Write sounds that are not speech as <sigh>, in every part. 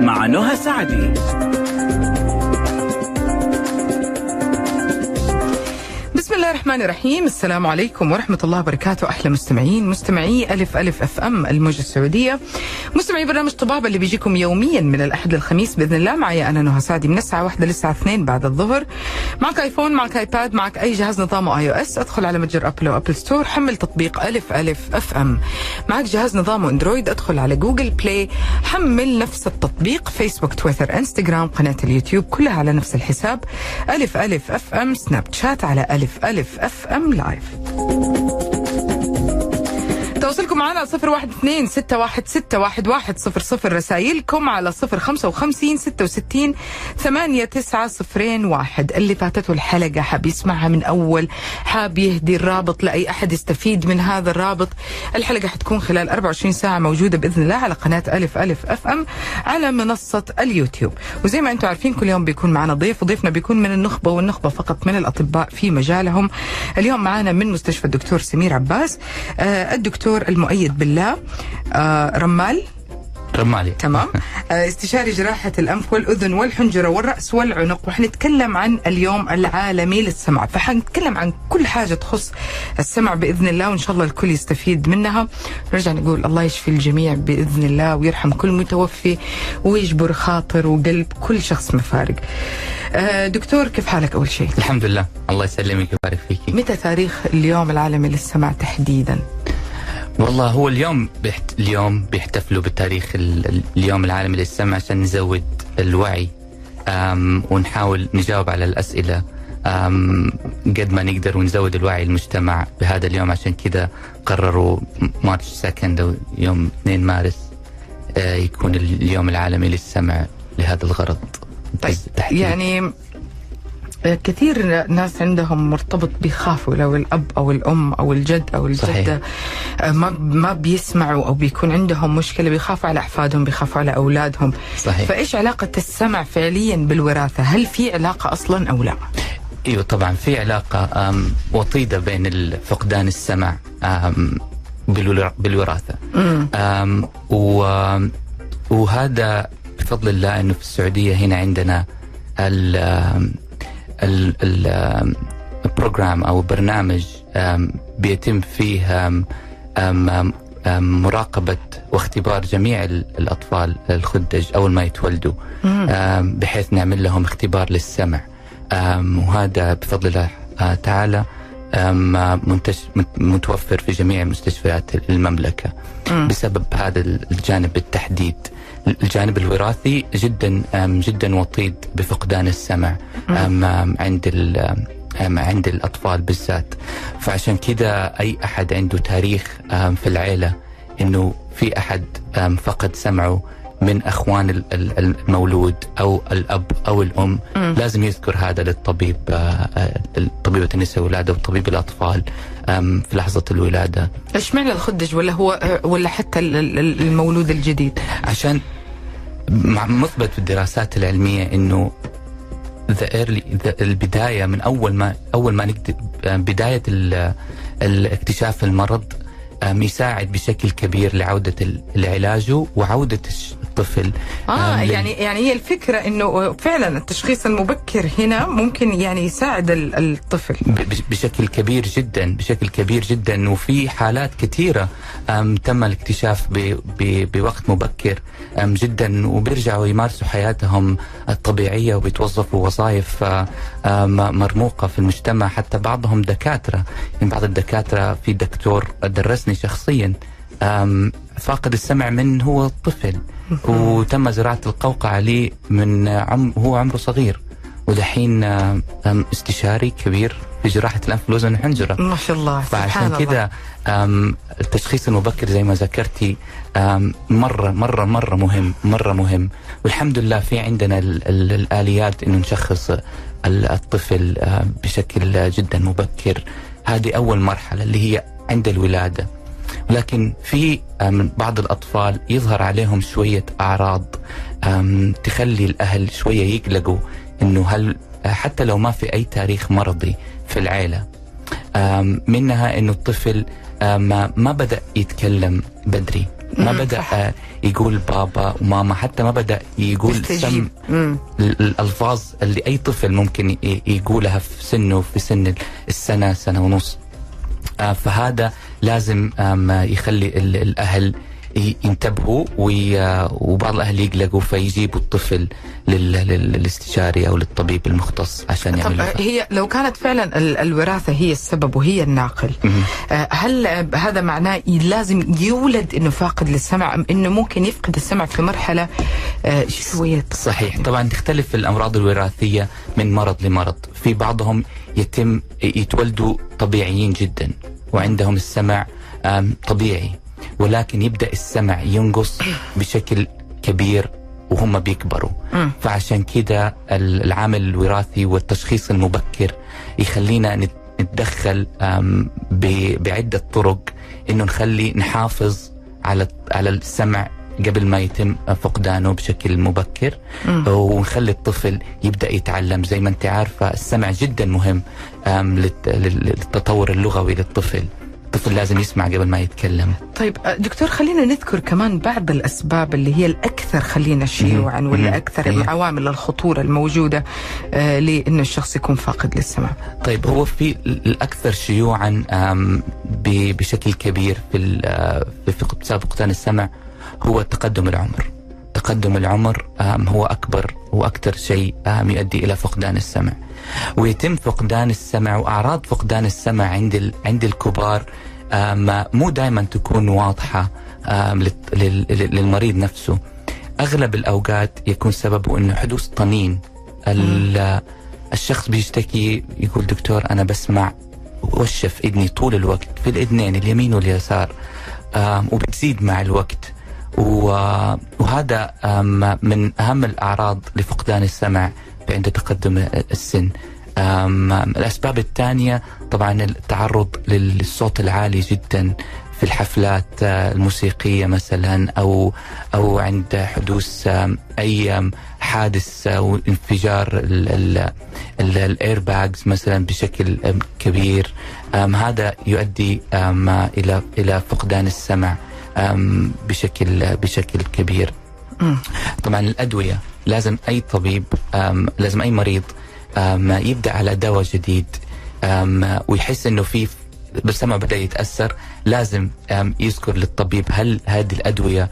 مع نهى سعدي. الرحمن الرحيم. السلام عليكم ورحمة الله وبركاته. أحلى مستمعين مستمعي ألف ألف FM الموجة السعودية. مستمعي برنامج طبابة اللي بيجيكم يوميا من الأحد للخميس بإذن الله. معي أنا نهى سعدي من الساعة واحدة للساعة اثنين بعد الظهر. معك آيفون معك آيباد معك أي جهاز نظامه iOS. أدخل على متجر أبل أو أبل ستور. حمل تطبيق ألف ألف FM. معك جهاز نظامه أندرويد. أدخل على جوجل بلاي. حمل نفس التطبيق. فيسبوك تويتر إنستغرام قناة اليوتيوب كلها على نفس الحساب. ألف ألف FM. سناب شات على ألف ألف FM live تواصلكم معنا صفر واحد اثنين ستة واحد ستة واحد واحد صفر صفر. رسائلكم على صفر خمسة وخمسين ستة وستين ثمانية تسعة صفرين واحد. اللي فاتته الحلقة حاب يسمعها من أول حاب يهدي الرابط لأي أحد يستفيد من هذا الرابط. الحلقة حتكون خلال 24 ساعة موجودة بإذن الله على قناة ألف ألف أف أم على منصة اليوتيوب. وزي ما أنتم عارفين كل يوم بيكون معنا ضيف وضيفنا بيكون من النخبة والنخبة فقط من الأطباء في مجالهم. اليوم معنا من مستشفى الدكتور سمير عباس. آه الدكتور المؤيد بالله آه رمال. رمالي. تمام. <laughs> آه، استشاري جراحة الأنف والأذن والحنجرة والرأس والعنق. وحنتكلم عن اليوم العالمي للسمع. فحنتكلم عن كل حاجة تخص السمع بإذن الله وإن شاء الله الكل يستفيد منها. نرجع نقول الله يشفي الجميع بإذن الله ويرحم كل متوفي ويجبر خاطر وقلب كل شخص مفارق. آه، دكتور كيف حالك أول شيء؟ الحمد لله. الله يسلمك ويبارك فيك. متى تاريخ اليوم العالمي للسمع تحديدا؟ والله هو اليوم بيحت... اليوم بيحتفلوا بتاريخ ال... ال- اليوم العالمي للسمع عشان نزود الوعي أم... ونحاول نجاوب على الأسئلة أم... قد ما نقدر ونزود الوعي المجتمع بهذا اليوم عشان كذا قرروا March second أو يوم 2 مارس آه، يكون اليوم العالمي للسمع لهذا الغرض طيب. يعني كثير ناس عندهم مرتبط بيخافوا لو الأب أو الأم أو الجد أو الجدة صحيح. ما ما بيسمعوا أو بيكون عندهم مشكلة بيخافوا على أحفادهم بيخافوا على أولادهم. صحيح. فإيش علاقة السمع فعليا بالوراثة؟ هل في علاقة أصلا أو لا؟ أيوه طبعا في علاقة وطيدة بين فقدان السمع بالوراثة. أم، و- وهذا بفضل الله إنه في السعودية هنا عندنا البروجرام أو برنامج أم، بيتم فيه أم، مراقبة واختبار جميع ال- الأطفال الخدج اول ما يتولدوا بحيث نعمل لهم اختبار للسمع. وهذا بفضل الله آه، تعالى متوفر في جميع مستشفيات المملكة. بسبب هذا الجانب بالتحديد. الجانب الوراثي جدا جدا وطيد بفقدان السمع عند عند الأطفال بالذات. فعشان كذا أي أحد عنده تاريخ في العيلة إنه في أحد فقد سمعه من أخوان ال- ال- المولود أو الأب أو الأم لازم يذكر هذا للطبيب آه، آه، طبيبه النساء والولاده وطبيب الأطفال. في لحظة الولادة؟ إيش معنى الخدج ولا هو ولا حتى ال- ال- المولود الجديد؟ عشان مثبت في الدراسات العلمية إنه the early the البداية من أول ما أول ما نكتب بداية ال- الاكتشاف المرض يساعد بشكل كبير لعودة العلاج وعودة الطفل. آه يعني يعني هي الفكرة إنه فعلا التشخيص المبكر هنا ممكن يعني يساعد ال- الطفل. بشكل كبير جدا بشكل كبير جدا وفي حالات كثيرة أم، تم الاكتشاف بوقت مبكر جدا وبيرجعوا يمارسوا حياتهم الطبيعية وبيتوظفوا وظائف آه، آم، مرموقة في المجتمع. حتى بعضهم دكاترة. يعني بعض الدكاترة في دكتور درسني شخصيا فاقد السمع من هو طفل. وتم زراعة القوقعة لي من عم هو عمره صغير. ودحين آم، استشاري كبير في جراحة الأنف والأذن والحنجرة ما شاء الله فعشان كذا التشخيص المبكر زي ما ذكرتي آم، مرة مرة مرة مهم مرة مهم. والحمد لله في عندنا ال ال الآليات إنه نشخص ال- الطفل آه، بشكل جدا مبكر. هذه أول مرحلة اللي هي عند الولادة. لكن في من بعض الأطفال يظهر عليهم شوية أعراض تخلي الأهل شوية يقلقوا إنه هل حتى لو ما في أي تاريخ مرضي في العيلة منها إنه الطفل أم، ما بدأ يتكلم بدري ما صح. آه، يقول بابا وماما حتى ما بدأ يقول. سم الألفاظ اللي أي طفل ممكن يقولها في سنه في سن السنة سنة ونص آه، فهذا لازم يخلي ال- الأهل ينتبهوا آه، وبعض الأهل يقلقوا فيجيبوا الطفل لل- لل- للاستشاري أو للطبيب المختص عشان طب يعمل آه، هي لو كانت فعلا ال- الوراثة هي السبب وهي الناقل آه، هل هذا معناه لازم يولد إنه فاقد للسمع أم إنه ممكن يفقد السمع في مرحلة آه، شوية صحيح. طبعا تختلف الأمراض الوراثية من مرض لمرض. في بعضهم يتم يتولدوا طبيعيين جدا. وعندهم السمع طبيعي ولكن يبدأ السمع ينقص بشكل كبير وهم بيكبروا مم. فعشان كده ال- العامل الوراثي والتشخيص المبكر يخلينا نت- نتدخل آم، ب- بعدة طرق إنه نخلي نحافظ على على السمع قبل ما يتم فقدانه بشكل مبكر مم. ونخلي الطفل يبدأ يتعلم زي ما انت عارفة السمع جدا مهم للتطور اللغوي للطفل الطفل لازم يسمع قبل ما يتكلم طيب آه، دكتور خلينا نذكر كمان بعض الأسباب اللي هي الأكثر خلينا شيوعا. ولا مم. أكثر أيوة. عوامل الخطورة الموجودة آه، لأنه الشخص يكون فاقد للسمع طيب هو في الأكثر شيوعا بشكل كبير في آه، في فقدان السمع هو تقدم العمر. تقدم العمر هو أكبر وأكثر شيء يؤدي إلى فقدان السمع. ويتم فقدان السمع وأعراض فقدان السمع عند عند الكبار مو دائما تكون لل- للمريض نفسه. أغلب الأوقات يكون سببه إنه حدوث طنين. ال- الشخص بيشتكي يقول دكتور أنا بسمع وشف اذني طول الوقت في الإذنين اليمين واليسار وبتزيد مع الوقت. وهذا من أهم الأعراض لفقدان السمع عند تقدم السن. آم، الأسباب الثانية طبعا التعرض للصوت العالي جدا في الحفلات آه، الموسيقية مثلا أو أو عند حدوث آم، حادث أو انفجار الايرباجز مثلا بشكل كبير. هذا يؤدي آم، إلى إلى فقدان السمع. بشكل بشكل كبير. طبعا الأدوية لازم أي طبيب لازم أي مريض يبدأ على دواء جديد ويحس إنه في بالسمع بدأ يتأثر لازم يذكر للطبيب هل هذه الأدوية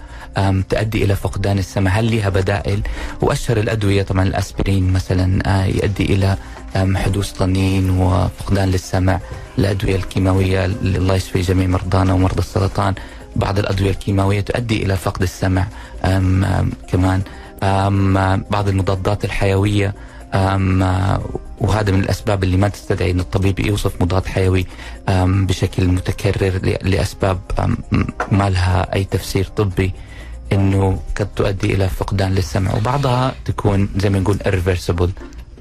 تؤدي إلى فقدان السمع هل لها بدائل؟ وأشهر الأدوية طبعا الأسبرين مثلا آه، يؤدي إلى حدوث طنين وفقدان للسمع الأدوية الكيماوية الله يشفي جميع مرضانا ومرضى السرطان. بعض الأدوية الكيماوية تؤدي إلى فقد السمع آم، آم، كمان آم، بعض المضادات الحيوية آم، آه، وهذا من الأسباب اللي ما تستدعي إن الطبيب يوصف مضاد حيوي آم، بشكل متكرر ل- لأسباب آم، ما لها أي تفسير طبي إنه قد تؤدي إلى فقدان للسمع. وبعضها تكون زي ما نقول irreversible.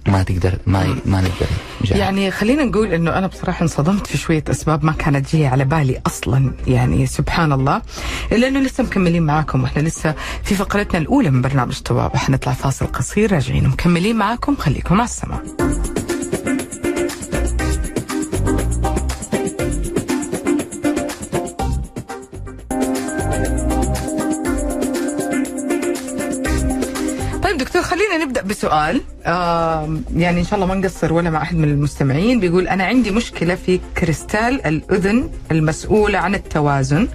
ما تقدر ما ما نقدر نجاهد. يعني خلينا نقول إنه أنا بصراحة انصدمت في شوية أسباب ما كانت جاية على بالي أصلا يعني سبحان الله إلا إنه لسه مكملين معاكم وإحنا لسه في فقرتنا الأولى من برنامج طباب حنطلع فاصل قصير راجعين مكملين معاكم خليكم مع السماء بسؤال يعني إن شاء الله ما نقصر ولا مع أحد من المستمعين. بيقول أنا عندي مشكلة في كريستال الأذن المسؤولة عن التوازن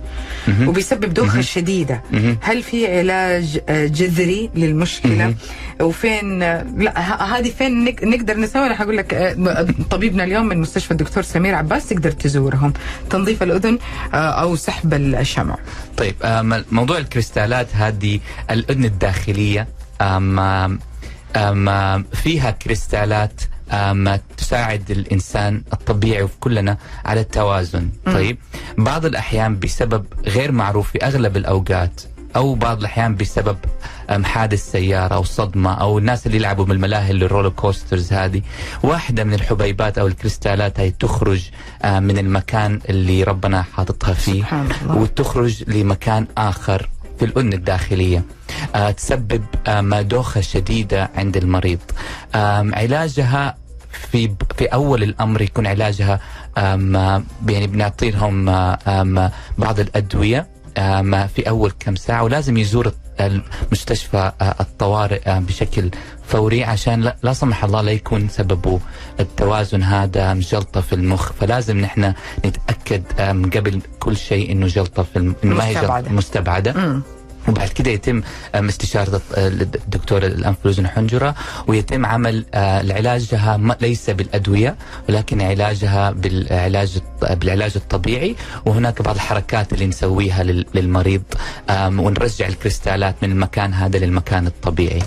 وبيسبب دوخة شديدة. هل في علاج آه، جذري للمشكلة؟ وفين آه، لا هذه فين نقدر نسوي؟ أنا حقول لك آه، طبيبنا اليوم من مستشفى الدكتور سمير عباس تقدر تزورهم. تنظيف الأذن أو سحب الشمع. طيب موضوع الكريستالات هذه آم، آم، فيها كريستالات تساعد الإنسان الطبيعي وكلنا على التوازن. طيب بعض الأحيان بسبب غير معروف في أغلب الأوقات أو بعض الأحيان بسبب حادث سيارة أو صدمة أو الناس اللي يلعبوا بالملاهي اللي ال roller coasters هذه واحدة من الحبيبات أو الكريستالات هي تخرج من المكان اللي ربنا حاططها فيه سبحان الله. وتخرج لمكان آخر في الأذن الداخلية. تسبب آه، دوخة شديدة عند المريض علاجها في في أول الأمر يكون علاجها آه، يعني بنعطيهم آه، آم، بعض الأدوية في أول كم ساعة ولازم يزور المستشفى آه، الطوارئ آه، بشكل فوري عشان لا, سمح الله لا يكون سببه التوازن هذا جلطه في المخ فلازم نحن نتأكد قبل كل شيء إنه جلطة في الم... إنه ما هي. جلطة مستبعدة مم. وبعد كده يتم آم، استشارة الط- الدكتور الأنف والأذن والحنجرة ويتم عمل آه، العلاجها م- ليس بالأدوية ولكن علاجها بالعلاج بالعلاج الطبيعي. وهناك بعض الحركات اللي نسويها لل- للمريض ونرجع الكريستالات من المكان هذا للمكان الطبيعي.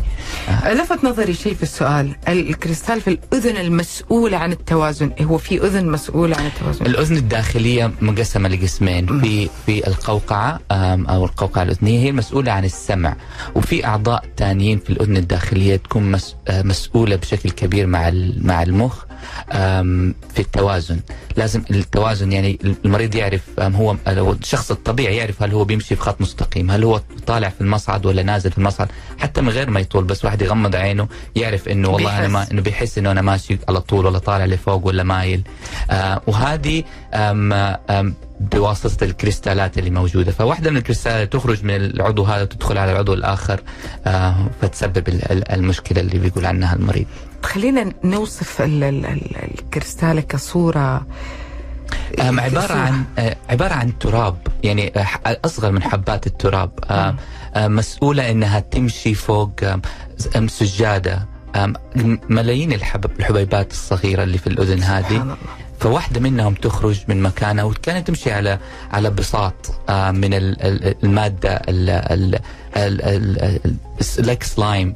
لفت نظري شيء في السؤال. الكريستال في الأذن المسؤولة عن التوازن. هو في أذن مسؤولة عن التوازن. الأذن الداخلية مقسمة لقسمين. في في القوقعة أو القوقعة الأذنية هي المسؤولة عن السمع وفي أعضاء تانيين في الأذن الداخلية تكون آه، مسؤولة بشكل كبير مع مع المخ. في التوازن. لازم التوازن يعني المريض يعرف هو لو الشخص الطبيعي يعرف هل هو بيمشي في خط مستقيم هل هو طالع في المصعد ولا نازل في المصعد حتى من غير ما يطول بس واحد يغمض عينه يعرف إنه والله أنا ما بيحس. إنه بيحس إنه أنا ماشي على طول ولا طالع لفوق ولا مايل. آه وهذه آم آم بواسطة الكريستالات اللي موجودة. فواحدة من الكريستالات تخرج من العضو هذا وتدخل على العضو الآخر آه فتسبب ال- ال- المشكلة اللي بيقول عنها المريض. خلينا نوصف ال- ال- ال- الكريستالة كصورة. عبارة. عن آه عبارة عن تراب. يعني ح- أصغر من حبات التراب. آه مسؤولة إنها تمشي فوق سجادة. ملايين الحب الحبيبات الصغيرة اللي في الأذن هذه. فواحدة منهم تخرج من مكانها وكانت تمشي على على بساط من ال- ال- المادة ال- ال- ال- ال- ال- like slime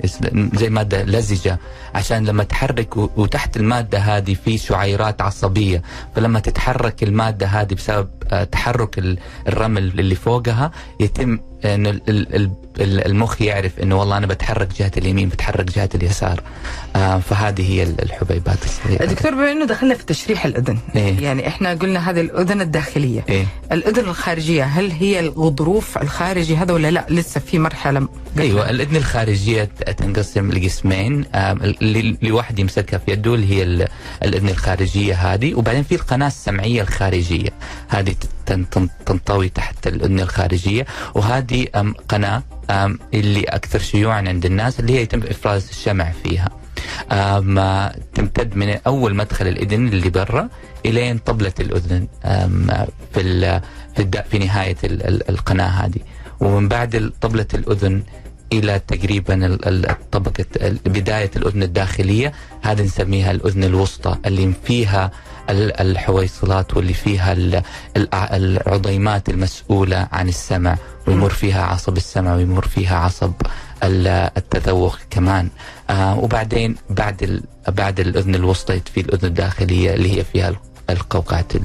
زي مادة لزجة عشان لما تحرك وتحت المادة هذه في شعيرات عصبية فلما تتحرك المادة هذه بسبب آه، تحرك ال- الرمل اللي فوقها يتم ال- المخ يعرف إنه والله أنا بتحرك جهة اليمين بتحرك جهة اليسار. آه، فهذه هي ال- الحبيبات الصغيرة دكتور بما إنه دخلنا في تشريح الأذن إيه. يعني إحنا قلنا هذه الأذن الداخلية. إيه. الأذن الخارجية هل هي الغضروف الخارجي هذا ولا لا؟ لسه في مرحلة أيوه الأذن الخارجية تنقسم لقسمين. آم، اللي اللي واحد يمسكها في يده اللي هي ال- الأذن الخارجية هذه وبعدين في القناة السمعية الخارجية. هذه تنطوي تحت الاذن الخارجية. وهذه آم، اللي أكثر شيوعا عند الناس اللي هي يتم إفراز الشمع فيها. آه، تمتد من أول مدخل الإذن اللي برا إلين طبلة الأذن في في, في نهاية ال- ال- القناة هذه. ومن بعد طبلة الأذن إلى تقريبا طبقة بداية الأذن الداخلية. هذه نسميها الأذن الوسطى اللي فيها الحويصلات واللي فيها ال- الع- العظيمات المسؤولة عن السمع ويمر فيها عصب السمع ويمر فيها عصب ال- التذوق كمان. آه وبعدين بعد بعد الأذن الوسطى في الأذن الداخلية اللي هي فيها القوقعة ال-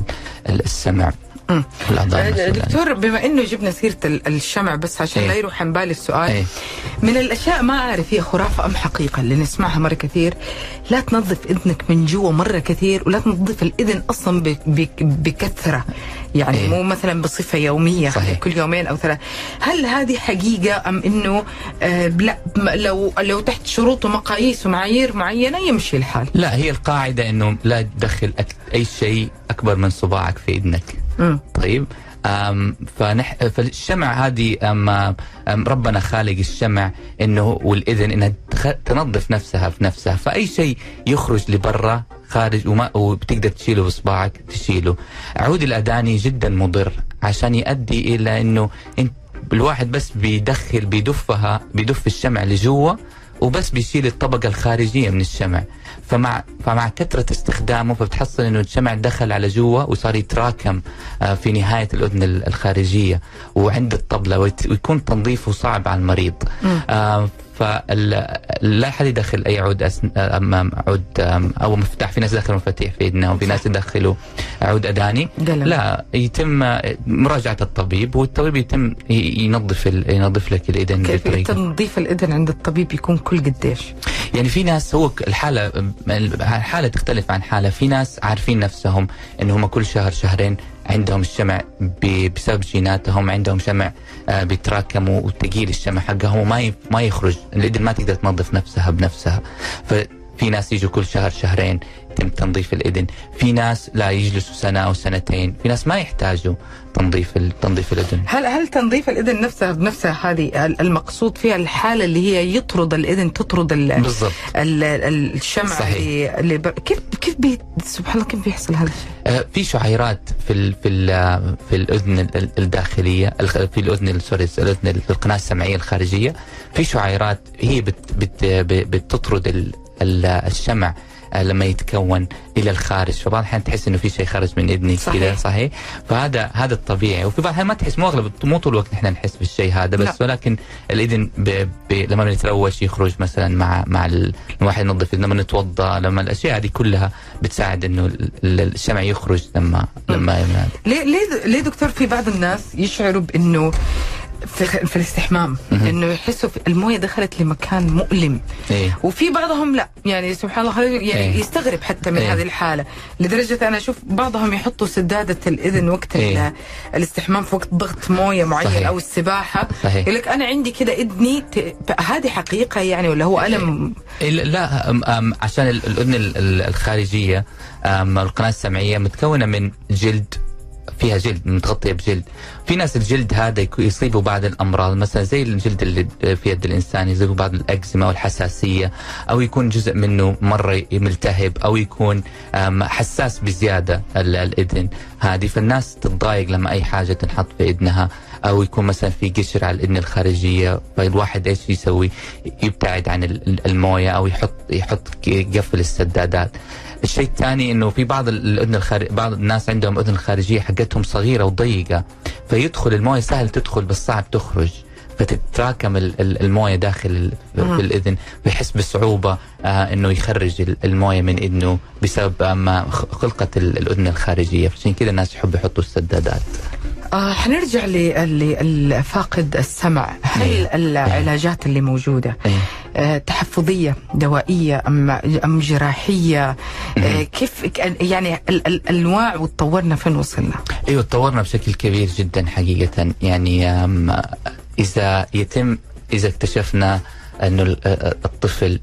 ال- السمع. عنها. دكتور بما إنه جبنا سيرة ال- الشمع بس عشان إيه. لا يروح عن بالي السؤال إيه. من الأشياء ما أعرف هي خرافة أم حقيقة اللي نسمعها مرة كثير لا تنظف إذنك من جوا مرة كثير ولا تنظف الإذن أصلا بكثرة يعني إيه. مو مثلا بصفة يومية صحيح. كل يومين أو ثلاث هل هذه حقيقة أم إنه آه لا لو لو تحت شروط ومقاييس ومعايير معينة يمشي الحال لا هي القاعدة إنه لا تدخل أي شيء أكبر من صباعك في إذنك طيب أم فنح فالشمع هذه أم أم ربنا خالق الشمع إنه والإذن إنها تنظف نفسها في نفسها. فأي شيء يخرج لبرا خارج وما وبتقدر تشيله باصبعك تشيله. عود الاذاني جدا مضر عشان يؤدي إلى إنه انت الواحد بس بيدخل بيدفها بيدف الشمع لجوا وبس بيشيل الطبقة الخارجية من الشمع. فمع فمع كثرة استخدامه فبتحصل إنه الشمع دخل على جوا وصار يتراكم آه، في نهاية الأذن ال- الخارجية وعند الطبلة ويكون تنظيفه صعب على المريض. فلا حد يدخل أي عود أسن... امام عود أو مفتاح. في ناس يدخلوا مفاتيح في إيدنا وفي ناس يدخلوا عود أداني. قلم. لا يتم مراجعة الطبيب والطبيب يتم ينظف ال... ينظف لك الاذن كيف تنظيف الاذن عند الطبيب يكون كل قديش؟ يعني في ناس هو الحالة الحالة تختلف عن حالة. في ناس عارفين نفسهم إن هم كل شهر شهرين عندهم الشمع بسبب جيناتهم عندهم شمع آه، بيتراكموا وثقيل الشمع حقهم وما ما يخرج الاذن ما تقدر تنظف نفسها بنفسها. ففي ناس يجوا كل شهر شهرين يتم تنظيف الإذن. في ناس لا يجلسوا سنة أو سنتين. في ناس ما يحتاجوا تنظيف تنظيف الإذن. هل هل تنظيف الإذن نفسها بنفسها هذه ال- المقصود فيها الحالة اللي هي يطرد الإذن تطرد ال بالضبط. ال- ال- الشمع صحيح. اللي, ب... كيف كيف بي... سبحان الله كيف بيحصل هذا الشيء؟ آه، في شعيرات في ال في ال في الإذن ال- الداخلية في الإذن sorry الإذن ال- القناة السمعية الخارجية. في شعيرات هي بت بت بتطرد الشمع آه، لما يتكون إلى الخارج. فبعض الأحيان تحس إنه في شيء خرج من اذنك. كذا صحيح. فهذا هذا الطبيعي. وفي بعض الأحيان ما تحس مو أغلب مو طول الوقت إحنا نحس بالشيء هذا بس لا. ولكن الإذن ب ب لما نتروش يخرج مثلا مع مع ال- الواحد ينظف لما نتوضا لما الأشياء هذه كلها بتساعد إنه ال- ال- الشمع يخرج لما لما ليه ليه دكتور في بعض الناس يشعروا بإنه في, في الاستحمام إنه يحسوا الموية دخلت لمكان مؤلم إيه وفي بعضهم لا يعني سبحان الله يعني إيه. يستغرب حتى من إيه. هذه الحالة لدرجة أنا أشوف بعضهم يحطوا سدادة الإذن وقت إيه. ال- الاستحمام في وقت ضغط موية معين صحيح. أو السباحة صحيح. يقول لك أنا عندي كده إذني ت... هذه حقيقة يعني ولا هو ألم ال- لا أم أم عشان ال- الإذن ال- ال- الخارجية القناة السمعية متكونة من جلد فيها جلد متغطية بجلد في ناس الجلد هذا يصيبوا بعض الأمراض مثلا زي الجلد اللي في يد الإنسان يصيبوا بعض الأكزيما والحساسية أو يكون جزء منه مرة ملتهب أو يكون حساس بزيادة ال- الإذن هذه فالناس تتضايق لما أي حاجة تنحط في إذنها أو يكون مثلا في قشر على الإذن الخارجية فالواحد إيش يسوي؟ يبتعد عن ال- ال- الموية أو يحط يحط يقفل السدادات. الشيء الثاني إنه في بعض ال- الأذن الخارج بعض الناس عندهم أذن خارجية حقتهم صغيرة وضيقة فيدخل الموية سهل تدخل بس صعب تخرج فتتراكم ال- ال- الموية داخل ال- في الأذن فيحس بصعوبة آه إنه يخرج ال- الموية من إذنه بسبب ما خلقة ال- الأذن الخارجية عشان كذا الناس يحبوا يحطوا السدادات. آه حنرجع لفاقد السمع. هل إيه. العلاجات اللي موجودة إيه. آه تحفظية دوائية ام أم جراحية؟ آه كيف يعني ال- ال- الأنواع وتطورنا فين وصلنا؟ أيوه تطورنا بشكل كبير جدا حقيقة. يعني إذا يتم إذا اكتشفنا أنه ال- آه، الطفل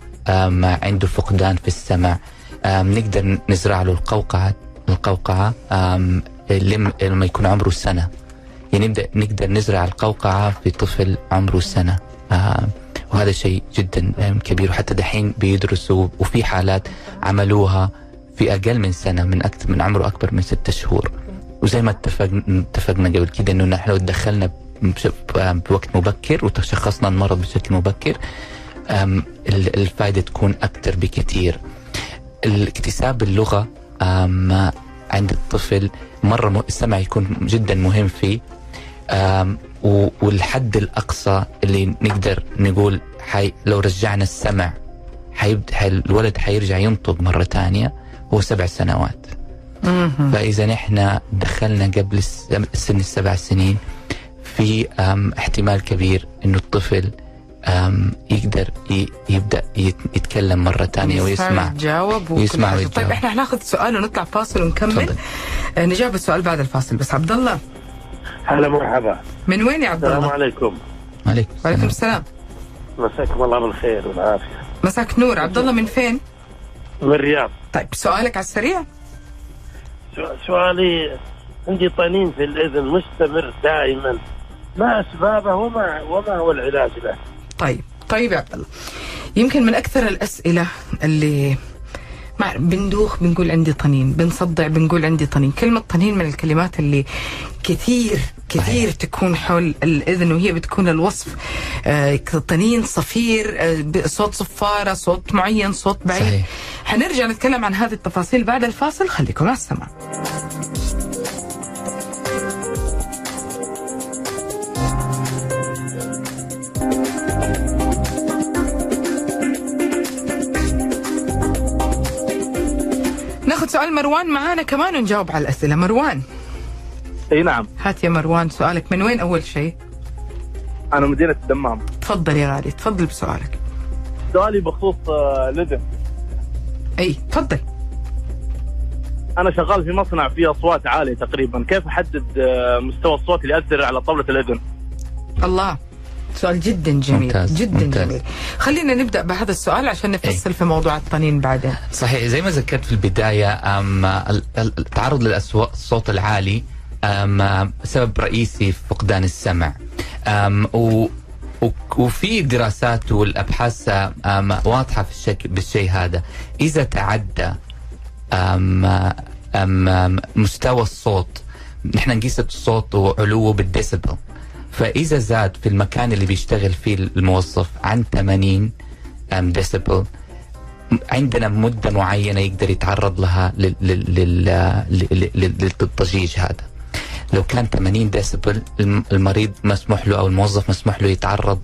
عنده فقدان في السمع نقدر نزرع له القوقعة القوقعة أم، لم- لما يكون عمره سنة. يعني نبدأ نقدر نزرع القوقعة في طفل عمره سنة. أم، وهذا شيء جدا كبير. وحتى دحين بيدرسوا وفي حالات عملوها في أقل من سنة من أكثر من عمره أكبر من ستة شهور. وزي ما اتفقنا اتفقنا قبل كده إنه نحن تدخلنا بوقت مبكر وتشخصنا المرض بشكل مبكر. أم، ال- الفائده تكون أكثر بكثير. الاكتساب اللغة أم، عند الطفل مرة السمع يكون جدا مهم فيه والحد الأقصى اللي نقدر نقول حي لو رجعنا السمع حيبد حي الولد حيرجع ينطق مرة ثانية هو سبع سنوات. فإذا نحن دخلنا قبل سن السبع سنين في احتمال كبير إنه الطفل يقدر يبدأ يت- يتكلم مرة ثانية ويسمع يتجاوب وكل يسمع حاجة. ويتجاوب. طيب إحنا هناخذ سؤال ونطلع فاصل ونكمل. آه نجاوب السؤال بعد الفاصل بس عبد الله هلا مرحبا من وين يا عبد السلام الله؟ عليكم عليك وعليكم السلام. السلام مساكم الله بالخير والعافية مساك نور عبد الله من فين؟ من الرياض طيب سؤالك على السريع سؤالي عندي طنين في الإذن مستمر دائما ما أسبابه وما وما هو العلاج له؟ طيب طيب يا عبد الله يمكن من أكثر الأسئلة اللي مع بندوخ بنقول عندي طنين بنصدع بنقول عندي طنين. كلمة طنين من الكلمات اللي كثير كثير صحيح. تكون حول الإذن وهي بتكون الوصف. آه، طنين صفير آه، صوت صفارة صوت معين صوت بعيد. صحيح. حنرجع نتكلم عن هذه التفاصيل بعد الفاصل. خليكم على السماع. ناخذ سؤال مروان معانا كمان ونجاوب على الأسئلة. مروان. إي نعم. هات يا مروان سؤالك. من وين أول شيء؟ أنا مدينة الدمام. تفضل يا غالي تفضل بسؤالك. سؤالي بخصوص آه، الاذن إي تفضل. أنا شغال في مصنع فيه أصوات عالية تقريبا. كيف أحدد آه، مستوى الصوت اللي ياثر على طبله الاذن الله. سؤال جدا جميل ممتاز، جدا ممتاز. جميل خلينا نبدأ بهذا السؤال عشان نفصل في موضوع الطنين بعدين. صحيح زي ما ذكرت في البداية أم ال- ال- التعرض للصوت العالي أم سبب رئيسي في فقدان السمع. أم و وفي دراسات والأبحاث واضحة في الشك بالشيء هذا. إذا تعدى أم أم أم مستوى الصوت نحن نقيس الصوت وعلوه بالديسبل فإذا زاد في المكان اللي بيشتغل فيه الموظف عن 80 أم ديسبل عندنا مدة معينة يقدر يتعرض لها لل- لل- لل- لل- لل- للضجيج هذا. لو كان 80 ديسبل الم- المريض مسموح له أو الموظف مسموح له يتعرض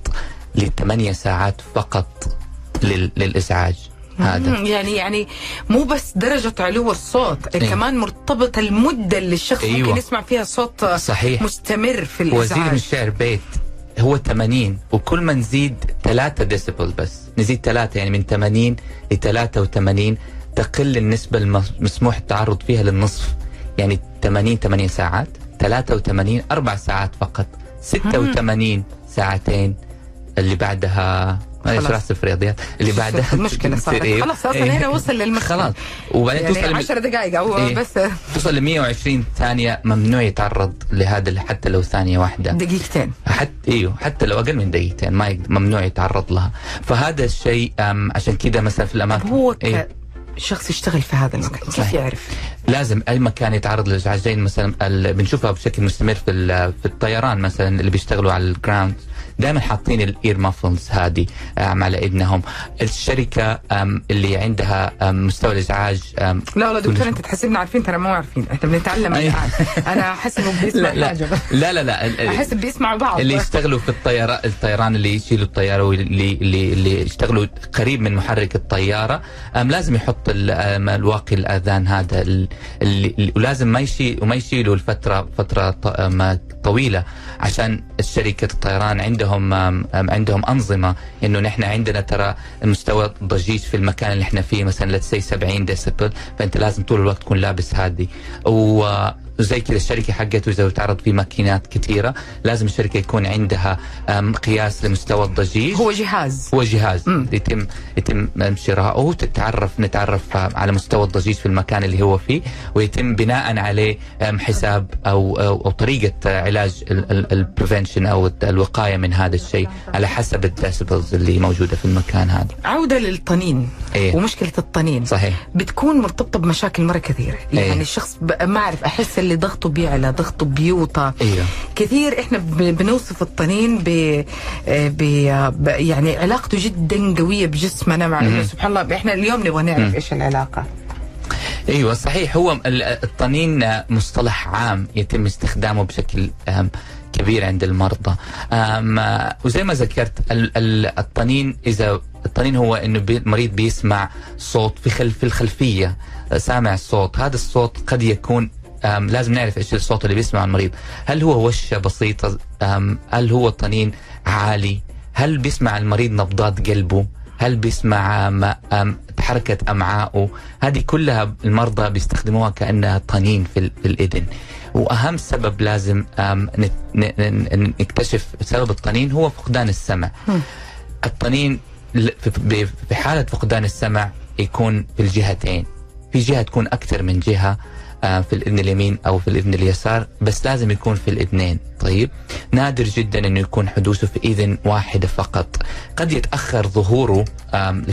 لثمانية ساعات فقط لل- للإزعاج. هذا. يعني يعني مو بس درجة علو الصوت إيه. كمان مرتبطة المدة اللي الشخص أيوة. ممكن يسمع فيها صوت صحيح. مستمر في وزير من الإزعاج الشعر بيت هو 80 وكل ما نزيد 3 ديسبل بس. نزيد 3 يعني من 80 ل 83 تقل النسبة المسموح التعرض فيها للنصف. يعني 80 8 ساعات 83 4 ساعات فقط. 86 ساعتين اللي بعدها معلش خلاص. راح في الرياضيات اللي <laughs> بعدها تصير <laughs> صارت إيه؟ خلاص إيه. هنا وصل للمشكلة خلاص وبعدين يعني توصل 10 دقائق أو إيه. بس توصل ل 120 ثانية ممنوع يتعرض لهذا حتى لو ثانية واحدة دقيقتين حتى إيوه حتى لو أقل من دقيقتين ما يقدر ممنوع يتعرض لها فهذا الشيء عشان كذا مثلا في الأماكن هو إيه كشخص يشتغل في هذا المكان كيف صحيح. يعرف؟ لازم أي مكان يتعرض للازعاج زي مثلا بنشوفها بشكل مستمر في في الطيران مثلا اللي بيشتغلوا على ال ground دائما حاطين ال ear muffles هذه أم، على اذنهم الشركة اللي عندها مستوى الإزعاج لا والله دكتور أنت تحسبنا عارفين ترى مو عارفين. إحنا بنتعلم أنا أحس إنه بيسمع <laughs> لا لا. حاجة. لا لا, لا. أحس بيسمعوا بعض. اللي يشتغلوا في الطيران الطيران اللي يشيلوا الطيارة واللي اللي اللي يشتغلوا قريب من محرك الطيارة أم لازم يحط الواقي الآذان هذا ال- اللي ولازم ما يشيل وما يشيلوا الفترة فترة طويلة عشان شركه الطيران عندهم أم عندهم أنظمة إنه نحن عندنا ترى مستوى ضجيج في المكان اللي إحنا فيه مثلا لتسي 70 ديسبل فأنت لازم طول الوقت تكون لابس و وزي كذا الشركة حقته إذا تعرض في ماكينات كثيرة. لازم الشركة يكون عندها قياس لمستوى الضجيج. هو جهاز. هو جهاز. يتم يتم شراؤه وتتعرف نتعرف على مستوى الضجيج في المكان اللي هو فيه. ويتم بناء عليه حساب أو أو, أو طريقة علاج ال prevention أو الوقاية من هذا الشيء على حسب ال decibels اللي موجودة في المكان هذا. عودة للطنين إيه. ومشكلة الطنين. صحيح. بتكون مرتبطة بمشاكل مرة كثيرة. يعني إيه. الشخص ما أعرف أحس اللي ضغطه بيعلى ضغطه بيوطى أيوه كثير إحنا بنوصف الطنين ب... ب... ب... يعني علاقته جدا قوية بجسمنا مع انه سبحان الله إحنا اليوم نبغى نعرف إيش العلاقة. أيوه صحيح. هو ال- الطنين مصطلح عام يتم استخدامه بشكل كبير عند المرضى. وزي ما ذكرت ال- ال- الطنين إذا الطنين هو إنه المريض بيسمع صوت في خلف في الخلفية. سامع الصوت. هذا الصوت قد يكون لازم نعرف إيش الصوت اللي بيسمعه المريض. هل هو وشة بسيطة؟ أم، هل هو طنين عالي؟ هل بيسمع المريض نبضات قلبه؟ هل بيسمع حركة أمعائه هذه كلها المرضى بيستخدموها كأنها طنين في, ال- في الإذن. وأهم سبب لازم نكتشف سبب الطنين هو فقدان السمع. الطنين في- حالة فقدان السمع يكون في الجهتين. في جهة تكون أكثر من جهة في الإذن اليمين أو في الإذن اليسار بس لازم يكون في الإذنين. طيب نادر جدا أنه يكون حدوثه في إذن واحدة فقط. قد يتأخر ظهوره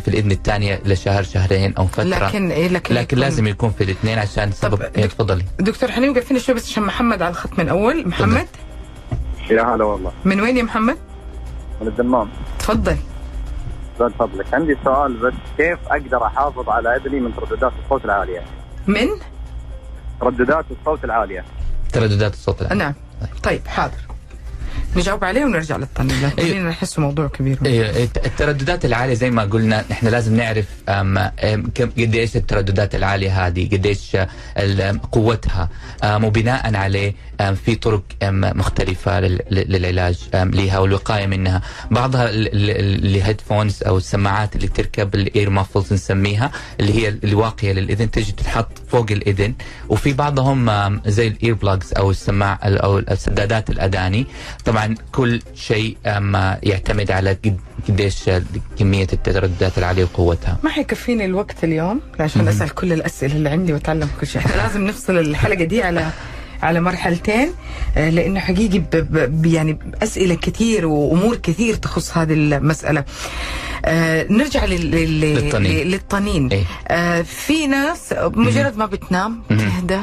في الإذن الثانية لشهر شهرين أو فترة. لكن إيه لكن, لكن يكون- لازم يكون في الاثنين عشان سبب تفضلي. دكتور حنين وقفينا شوي بس عشان محمد على الخط من أول. محمد؟ يا هلا والله. من وين يا محمد؟ من الدمام. تفضل. زاد فضلك عندي سؤال بس كيف أقدر أحافظ على أذني من ترددات الصوت العالية؟ من؟ ترددات الصوت العالية. ترددات الصوت العالي نعم. طيب حاضر. نجاوب عليه ونرجع للطنين أيوة. خلينا نحسه موضوع كبير. إيه، الترددات العالية زي ما قلنا نحن لازم نعرف أم، أم، كم قد إيش الترددات العالية هذه قد إيش ال- قوتها وبناء عليه في طرق مختلفة لل- للعلاج لها والوقاية منها. بعضها ال headphones أو السماعات اللي تركب ال ear muffles نسميها اللي هي الواقية للإذن تجي تنحط فوق الإذن. وفي بعضهم زي ال ear plugs أو السماع أو السدادات الأذاني. طبعا كل شيء أم، يعتمد على قد قديش كمية الترددات العالية وقوتها ما حيكفيني الوقت اليوم عشان أسأل كل الأسئلة اللي عندي وأتعلم كل شيء إحنا لازم نفصل الحلقة دي على على مرحلتين آه، لأنه حقيقي ب ب يعني أسئلة كثير وأمور كثير تخص هذه المسألة. آه نرجع لل لل للطنين. للطنين إيه. آه في ناس مجرد ما بتنام بتهدى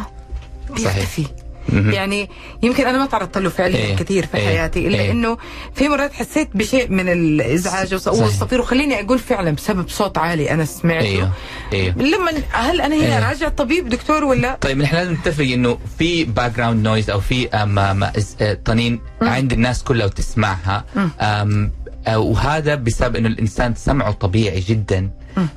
بيختفي. يعني يمكن أنا ما تعرضت له فعليا إيه. كثير في إيه. حياتي إلا إيه. إنه في مرات حسيت بشيء من الإزعاج. والصفير وخليني أقول فعلا بسبب صوت عالي أنا سمعته أيوه أيوه لما هل أنا هنا إيه. راجع طبيب دكتور ولا طيب نحن لازم نتفق إنه في background noise أو في آه، طنين عند الناس كلها وتسمعها وهذا بسبب إنه الإنسان سمعه طبيعي جدا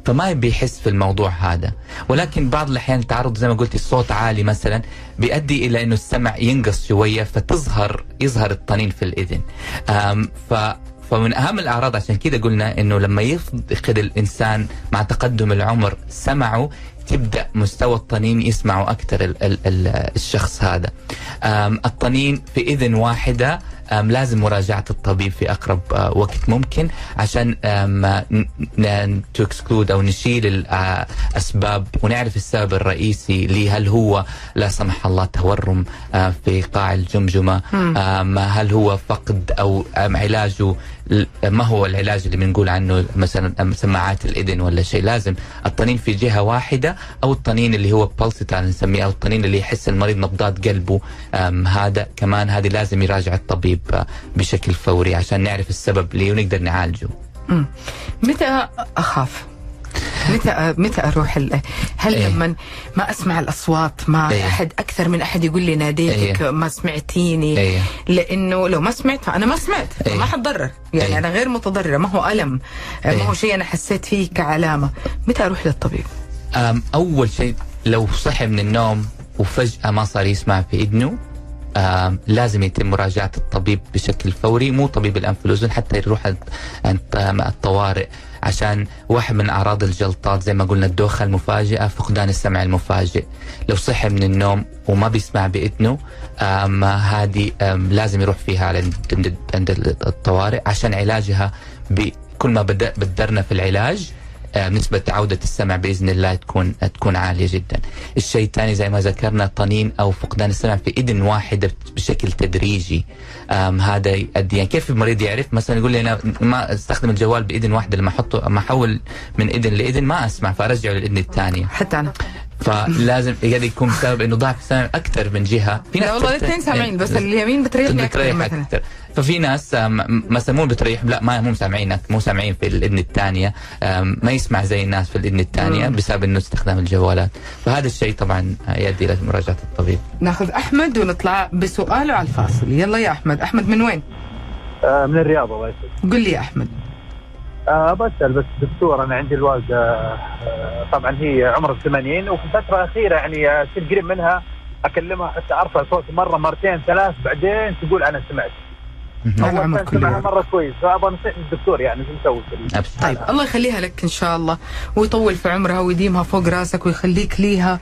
فما بيحس في الموضوع هذا. ولكن بعض الأحيان التعرض زي ما قلتي الصوت عالي مثلا بيؤدي إلى إنه السمع ينقص شوية فتظهر يظهر الطنين في الإذن. ف فمن أهم الأعراض عشان كده قلنا إنه لما يفقد الإنسان مع تقدم العمر سمعه تبدأ مستوى الطنين يسمعه أكثر ال ال ال الشخص هذا. الطنين في إذن واحدة لازم مراجعة الطبيب في أقرب آه، وقت ممكن عشان to exclude أو نشيل الاسباب ونعرف السبب الرئيسي ليه هل هو لا سمح الله تورم آه، في قاع الجمجمة؟ هل هو فقد أو علاجه ما هو العلاج اللي بنقول عنه مثلا سماعات الإذن ولا شيء؟ لازم الطنين في جهة واحدة أو الطنين اللي هو pulsatile نسميه أو الطنين اللي يحس المريض نبضات قلبه هذا كمان هذه لازم يراجع الطبيب آه، بشكل فوري عشان نعرف السبب ليه ونقدر نعالجه متى أخاف؟ متى متى أروح ال... هل إيه. لما ما أسمع الأصوات ما إيه. أحد أكثر من أحد يقول لي ناديتك إيه. ما سمعتيني إيه. لأنه لو ما سمعت فأنا ما سمعت إيه. ما حتضرر يعني إيه. أنا غير متضررة ما هو ألم ما إيه. هو شيء أنا حسيت فيه كعلامة متى أروح للطبيب؟ أول شيء لو صحي من النوم وفجأة ما صار يسمع في إذنه آم، لازم يتم مراجعة الطبيب بشكل فوري مو طبيب الأنف والأذن حتى يروح عند- الطوارئ عشان واحد من أعراض الجلطات زي ما قلنا الدوخة المفاجئة فقدان السمع المفاجئ. لو صحي من النوم وما بيسمع بإذنه آم، هذه لازم يروح فيها عند- الطوارئ عشان علاجها بكل ما بدأ بدرنا في العلاج نسبة عودة السمع بإذن الله تكون تكون عالية جدا. الشيء الثاني زي ما ذكرنا طنين أو فقدان السمع في إذن واحدة بشكل تدريجي. هذا يؤدي يعني كيف المريض يعرف مثلا يقول لي أنا ما أستخدم الجوال بإذن واحدة لما أحطه لما أحول من إذن لإذن ما أسمع فأرجعه للإذن الثانية. حتى أنا فلازم قد يكون بسبب إنه ضعف السمع أكثر من جهة. في لا والله الاثنين سامعين بس اليمين بتريحني أكثر بتريح مثلا. أكثر. ففي ناس مثلا مو بتريح لا ما مو سامعينك مو سامعين في الاذن الثانية. ما يسمع زي الناس في الاذن الثانية بسبب إنه استخدام الجوالات. فهذا الشيء طبعا يؤدي إلى مراجعة الطبيب. ناخذ أحمد ونطلع بسؤاله على الفاصل. يلا يا أحمد أحمد من وين؟ آه من الرياض الله يسلمك. قل لي يا أحمد. آه بسأل بس دكتور أنا عندي الوالدة آه طبعا هي عمرها 80 وفي الفترة الأخيرة يعني آه، تصير قريب منها أكلمها حتى ارفع صوتي مرة مرتين ثلاث بعدين تقول أنا سمعت. هذا أول عمر سمعها مرة كويس. فأبغى نصيحة الدكتور يعني شو نسوي. طيب الله يخليها لك إن شاء الله ويطول في عمرها ويديمها فوق راسك ويخليك ليها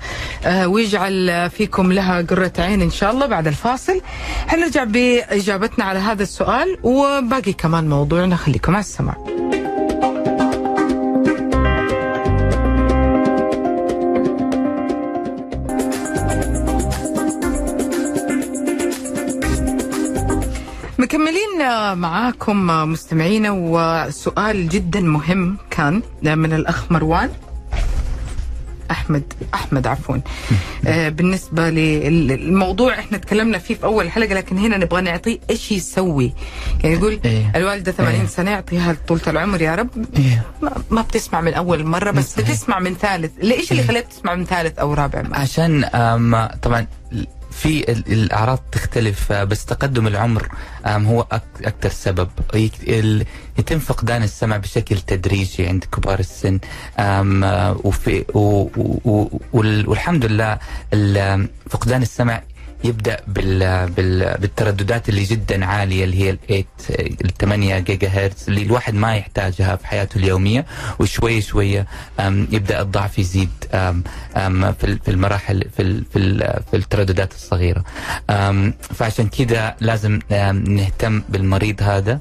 آه، ويجعل فيكم لها قرة عين إن شاء الله بعد الفاصل. حنرجع بإجابتنا على هذا السؤال وباقي كمان موضوعنا. خليكم على السمع معاكم مستمعينا وسؤال جدا مهم كان من الأخ مروان أحمد أحمد عفوا <laughs> آه بالنسبة للموضوع إحنا تكلمنا فيه في أول حلقة لكن هنا نبغى نعطيه إيش يسوي يعني يقول إيه. الوالدة 80 إيه. سنة يعطيها طولة العمر يا رب إيه. ما, بتسمع من أول مرة بس صحيح. بتسمع من ثالث ليش اللي إيه. خليها تسمع من ثالث أو رابع مرة؟ عشان طبعا في ال- الأعراض تختلف بس تقدم العمر هو أكثر سبب. يتم فقدان السمع بشكل تدريجي عند كبار السن وفي والحمد لله فقدان السمع يبدأ بال بال بالترددات اللي جدا عالية اللي هي ال 8 ال 8 جيجا هرتز اللي الواحد ما يحتاجها في حياته اليومية وشوي شوية يبدأ الضعف يزيد. في ال- في المراحل في في ال- في الترددات الصغيرة. فعشان كذا لازم نهتم بالمريض هذا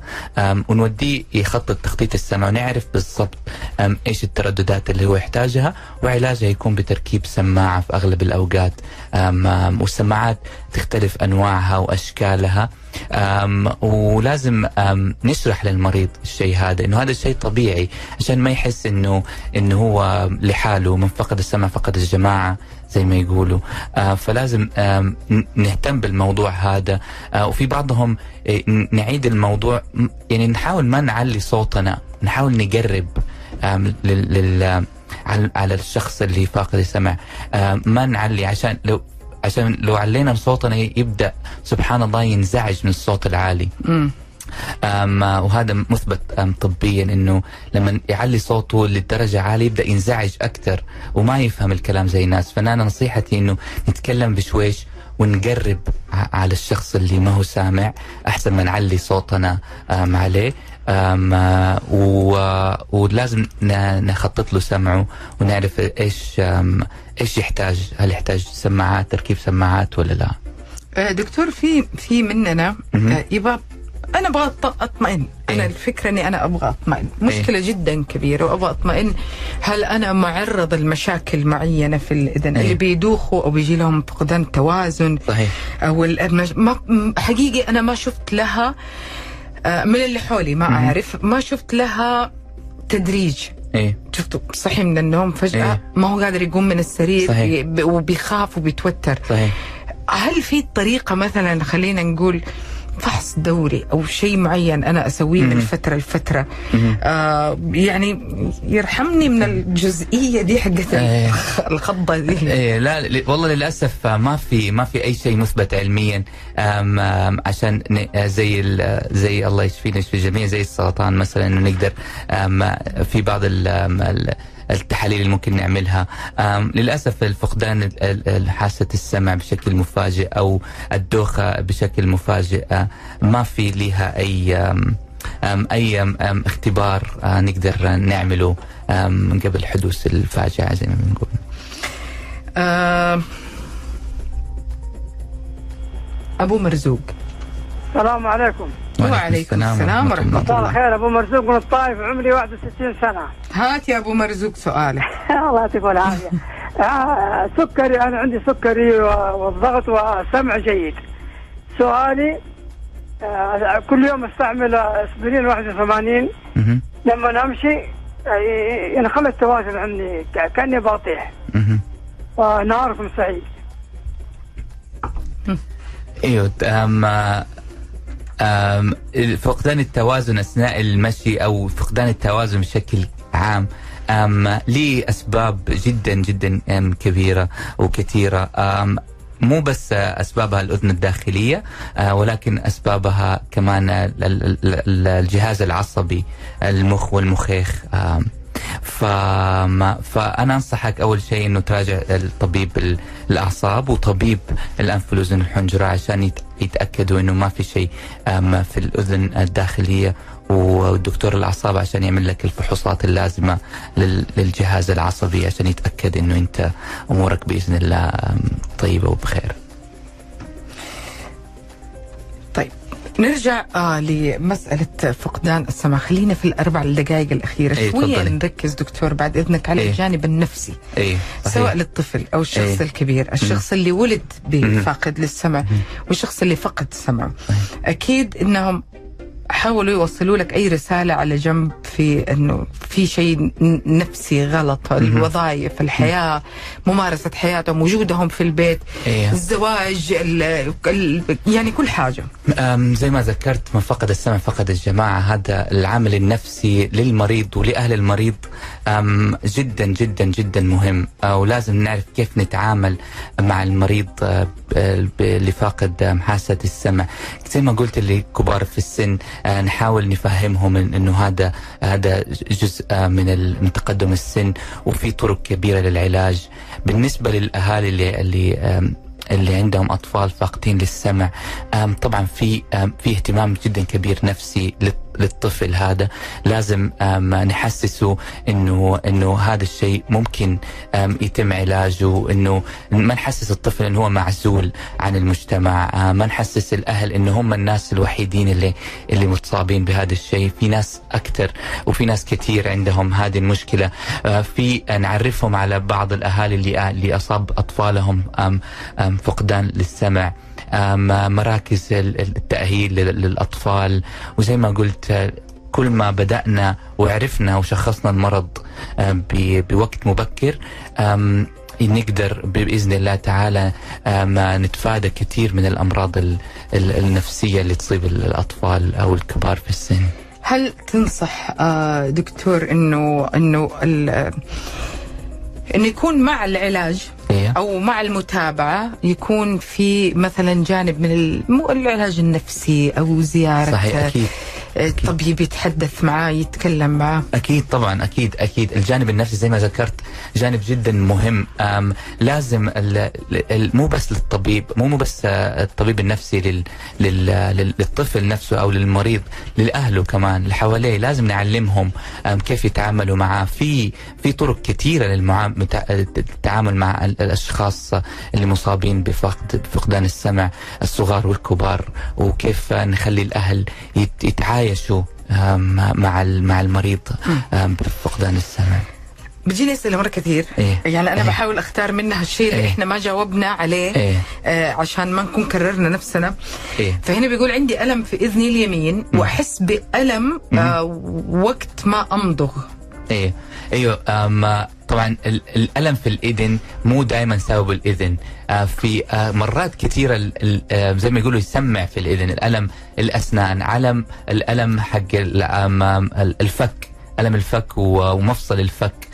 ونوديه يخطط تخطيط السمع ونعرف بالضبط إيش الترددات اللي هو يحتاجها وعلاجها يكون بتركيب سماعة في أغلب الأوقات والسماعات تختلف أنواعها وأشكالها. ولازم نشرح للمريض الشيء هذا إنه هذا الشيء طبيعي عشان ما يحس إنه إنه هو لحاله من فقد السمع فقد الجماعة زي ما يقولوا. فلازم نهتم بالموضوع هذا. وفي بعضهم نعيد الموضوع يعني نحاول ما نعلي صوتنا نحاول نقرب لل, على, الشخص اللي فاقد السمع. ما نعلي عشان لو عشان لو علينا صوتنا يبدأ سبحان الله ينزعج من الصوت العالي. مم. أم وهذا مثبت أم طبيا إنه لما يعلي صوته لدرجة عالية يبدأ ينزعج أكثر وما يفهم الكلام زي الناس. فأنا نصيحتي إنه نتكلم بشويش ونقرب على الشخص اللي ما هو سامع أحسن ما نعلي صوتنا أم عليه. أم و- ولازم نخطط له سمعه ونعرف إيش إيش يحتاج؟ هل يحتاج سماعات تركيب سماعات ولا لا؟ آه، دكتور في في مننا مهم. آه، يبغى أنا أبغى أطمئن. أنا إيه. الفكرة إني أنا أبغى أطمئن. مشكلة جدا كبيرة وأبغى أطمئن. هل أنا معرض لمشاكل معينة في الإذن؟ إيه. اللي بيدوخوا أو بيجي لهم فقدان توازن صحيح. أو المش... ما... حقيقي أنا ما شفت لها آه، من اللي حولي ما أعرف. ما شفت لها تدريج. إيه شفته صحي من النوم فجأة إيه. ما هو قادر يقوم من السرير صحيح. وبيخاف وبيتوتر صحيح هل في طريقة مثلا خلينا نقول فحص دوري أو شيء معين أنا أسويه من. فترة لفترة. آه يعني يرحمني من الجزئية دي حقت إيه. <laughs> الخضه دي إيه لا والله للأسف ما في ما في أي شيء مثبت علميا أم أم عشان زي زي الله يشفينا يشفي الجميع زي السرطان مثلا نقدر في بعض ال- التحاليل اللي ممكن نعملها. للأسف الفقدان ال- ال- ال- حاسة السمع بشكل مفاجئ أو الدوخة بشكل مفاجئ أه، ما في لها أي أي أم أم اختبار أه، نقدر نعمله من قبل حدوث الفاجعة زي ما بنقول. أبو مرزوق. السلام عليكم. وعليكم السلام ورحمة مساء الله. الخير أبو مرزوق من الطائف عمري 61 سنة. هات يا أبو مرزوق سؤالك. <laughs> الله يعطيكم العافية. آه، سكري أنا عندي سكري والضغط والسمع جيد. سؤالي آه، كل يوم أستعمل إسبرين 81 مهم. لما امشي آه، ينخل التوازن عندي كأني بطيح. ونهاركم سعيد إيوه أم أم فقدان التوازن أثناء المشي أو فقدان التوازن بشكل عام ليه أسباب جدا جدا كبيرة وكثيرة. مو بس أسبابها الأذن الداخلية آه، ولكن أسبابها كمان ال- ال- ال- الجهاز العصبي المخ والمخيخ. فما فأنا أنصحك أول شيء إنه تراجع الطبيب ال- الأعصاب وطبيب الانف والاذن والحنجره عشان يتأكدوا إنه ما في شيء آم، في الأذن الداخلية ودكتور الأعصاب عشان يعمل لك الفحوصات اللازمة لل- للجهاز العصبي عشان يتأكد إنه أنت أمورك بإذن الله طيبة وبخير. طيب نرجع آه لمسألة فقدان السمع خلينا في الأربع دقائق الأخيرة إيه، شوية تفضلي. نركز دكتور بعد إذنك على إيه. الجانب النفسي إيه سواء للطفل أو الشخص إيه. الكبير الشخص اللي ولد بفاقد للسمع والشخص اللي فقد سمعه أكيد إنهم حاولوا يوصلوا لك أي رسالة على جنب في إنه في شيء نفسي غلط الوظائف الحياة ممارسة حياتهم وجودهم في البيت إيه. الزواج ال ال يعني كل حاجة. زي ما ذكرت من فقد السمع فقد الجماعة هذا العامل النفسي للمريض ولأهل المريض جدا جدا جدا مهم. ولازم نعرف كيف نتعامل مع المريض أه، اللي فاقد أم، حاسة السمع. زي ما قلت اللي كبار في السن نحاول نفهمهم إنه هذا هذا جزء أه، من تقدم السن وفي طرق كبيرة للعلاج. بالنسبة للأهالي اللي اللي اللي عندهم أطفال فاقدين للسمع طبعا في في اهتمام جدا كبير نفسي للطفل هذا لازم نحسسه إنه إنه هذا الشيء ممكن يتم علاجه إنه ما نحسس الطفل إنه هو معزول عن المجتمع أم، ما نحسس الأهل إنه هم الناس الوحيدين اللي اللي متصابين بهذا الشيء. في ناس أكثر وفي ناس كثير عندهم هذه المشكلة. آه، في نعرفهم على بعض الأهالي اللي اللي أصاب أطفالهم فقدان للسمع. مراكز ال- التأهيل لل- للأطفال وزي ما قلت كل ما بدأنا وعرفنا وشخصنا المرض بوقت مبكر نقدر بإذن الله تعالى آم، نتفادى كثير من الأمراض ال- ال- النفسية اللي تصيب الأطفال أو الكبار في السن. هل تنصح آه، دكتور انه إنه إنه يكون مع العلاج إيه. أو مع المتابعة يكون في مثلا جانب من العلاج النفسي أو زيارة صحيح أكيد آه، طبيب يتحدث معاه يتكلم معاه. أكيد طبعا أكيد أكيد. الجانب النفسي زي ما ذكرت جانب جدا مهم. أم لازم ال ال مو بس للطبيب مو مو بس آه، الطبيب النفسي لل لل لل- للطفل نفسه أو للمريض للأهله كمان اللي حواليه لازم نعلمهم كيف يتعاملوا معاه. في في طرق كثيره للتعامل مع ال- الأشخاص اللي مصابين بفقد بفقدان السمع الصغار والكبار وكيف نخلي الأهل يت- يتعايشوا مع مع المريض بفقدان السمع بتجيني أسئلة مرة كثير إيه. يعني أنا إيه. بحاول أختار منها الشيء اللي إيه. إحنا ما جاوبنا عليه إيه. آه عشان ما نكون كررنا نفسنا إيه. فهنا بيقول عندي ألم في إذني اليمين وأحس بألم آه وقت ما أمضغ إيه أيوه طبعا ال- الألم في الاذن مو دائما سبب الاذن آه في آه مرات كثيرة آه زي ما يقولوا يسمع في الاذن الألم الأسنان الألم حق الفك. الم الفك ومفصل الفك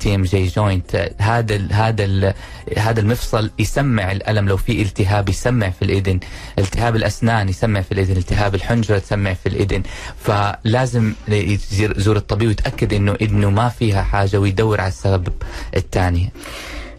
TMJ joint هذا ال هذا ال هذا المفصل يسمع الألم لو في التهاب يسمع في الإذن. التهاب الأسنان يسمع في الإذن. التهاب الحنجرة تسمع في الإذن. فلازم يزور الطبيب ويتأكد إنه إذنه ما فيها حاجة ويدور على السبب الثاني.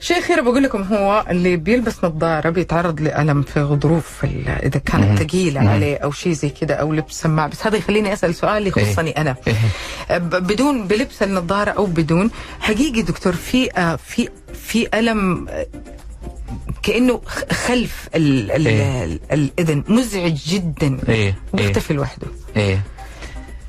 شيء خير بقول لكم هو اللي بيلبس نظارة بيتعرض لألم في غضروف إذا كانت. ثقيله. عليه أو شيء زي كده أو لبس سماعه بس هذا يخليني أسأل سؤال يخصني أنا إيه. ب- بدون بلبس النظارة أو بدون حقيقي دكتور في آه، في في ألم آه، كأنه خلف ال ال إيه. ال الإذن مزعج جدا بيختفي لوحده إيه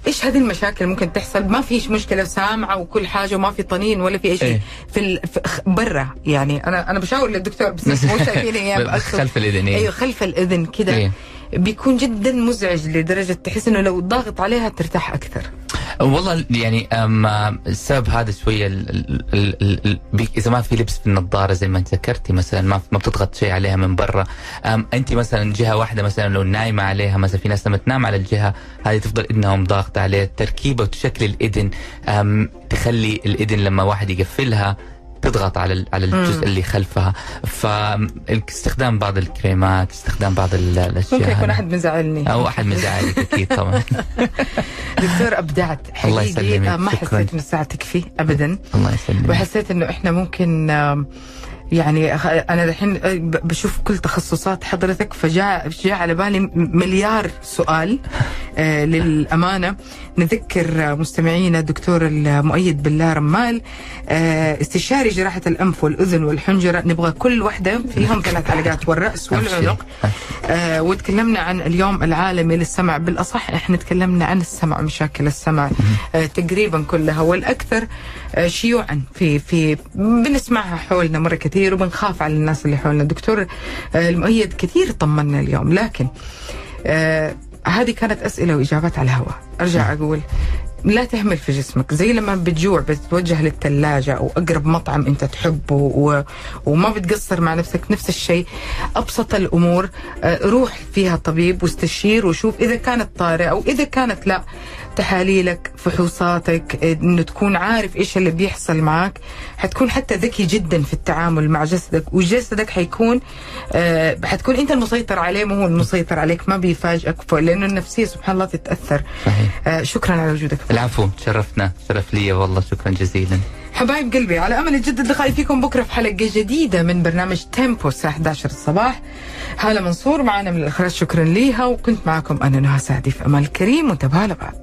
إيش هذه المشاكل ممكن تحصل؟ ما فيش مشكلة سامعة وكل حاجة وما في طنين ولا في أي شيء. إيه. في, ال... في برا يعني أنا أنا بشاور للدكتور بس مو <laughs> شايفيني إياه خلف الإذن أيوه إيه خلف الإذن كده. إيه. بيكون جدا مزعج لدرجة تحس إنه لو ضاغط عليها ترتاح أكثر. والله يعني السبب هذا شوية إذا ما في لبس في النظارة زي ما أنت ذكرتي مثلا ما ما بتضغط شيء عليها من برا. أنت مثلا جهة واحدة مثلا لو نايمة عليها مثلا في ناس لما تنام على الجهة هذه تفضل اذنهم ضاغطه عليه تركيبة وشكل الإذن. تخلي الإذن لما واحد يقفلها تضغط على على الجزء اللي خلفها. فاستخدام بعض الكريمات استخدام بعض ال- الأشياء ممكن يكون. أحد مزعلني. أو أحد مزعلك أكيد طبعا. <laughs> دكتور أبدعت. <laughs> الله حقيقي يسلمك. آه، ما شكراً. حسيت ان الساعة تكفي ابدا. الله يسلمك. وحسيت إنه إحنا ممكن يعني أنا الحين ب- بشوف كل تخصصات حضرتك فجاء جاء على بالي مليار سؤال آه، للأمانة. نذكر مستمعينا الدكتور المؤيد بالله رمال آه، استشاري جراحة الأنف والأذن والحنجرة. نبغى كل واحدة فيهم ثلاث حلقات والرأس والعنق آه، وتكلمنا عن اليوم العالمي للسمع. بالأصح إحنا تكلمنا عن السمع مشاكل السمع تقريبا كلها. والأكثر شيوعا في في بنسمعها حولنا مرة كثير. وبنخاف على الناس اللي حولنا. دكتور آه، المؤيد كثير طمنا اليوم لكن آه، هذه كانت أسئلة وإجابات على الهواء. أرجع أقول لا تهمل في جسمك. زي لما بتجوع بتتوجه للثلاجة أو أقرب مطعم أنت تحبه و... وما بتقصر مع نفسك نفس الشيء. أبسط الأمور آه، روح فيها طبيب واستشير وشوف إذا كانت طارئة أو إذا كانت لا. تحاليلك فحوصاتك إنه تكون عارف إيش اللي بيحصل معك. حتكون حتى ذكي جدا في التعامل مع جسدك وجسدك حيكون آه حتكون أنت المسيطر عليه مو هو المسيطر عليك ما بيفاجئك لأنه النفسية سبحان الله تتأثر. صحيح. آه شكرا على وجودك. العفو تشرفنا شرف لي والله شكرا جزيلا. حبايب قلبي على أمل يجدد لقائي فيكم بكرة في حلقة جديدة من برنامج تيمبو الساعة 11 الصباح. هاله منصور معنا من الإخراج شكرا ليها. وكنت معكم أنا نهى سعدي في امل كريم وانتبهوا لبعض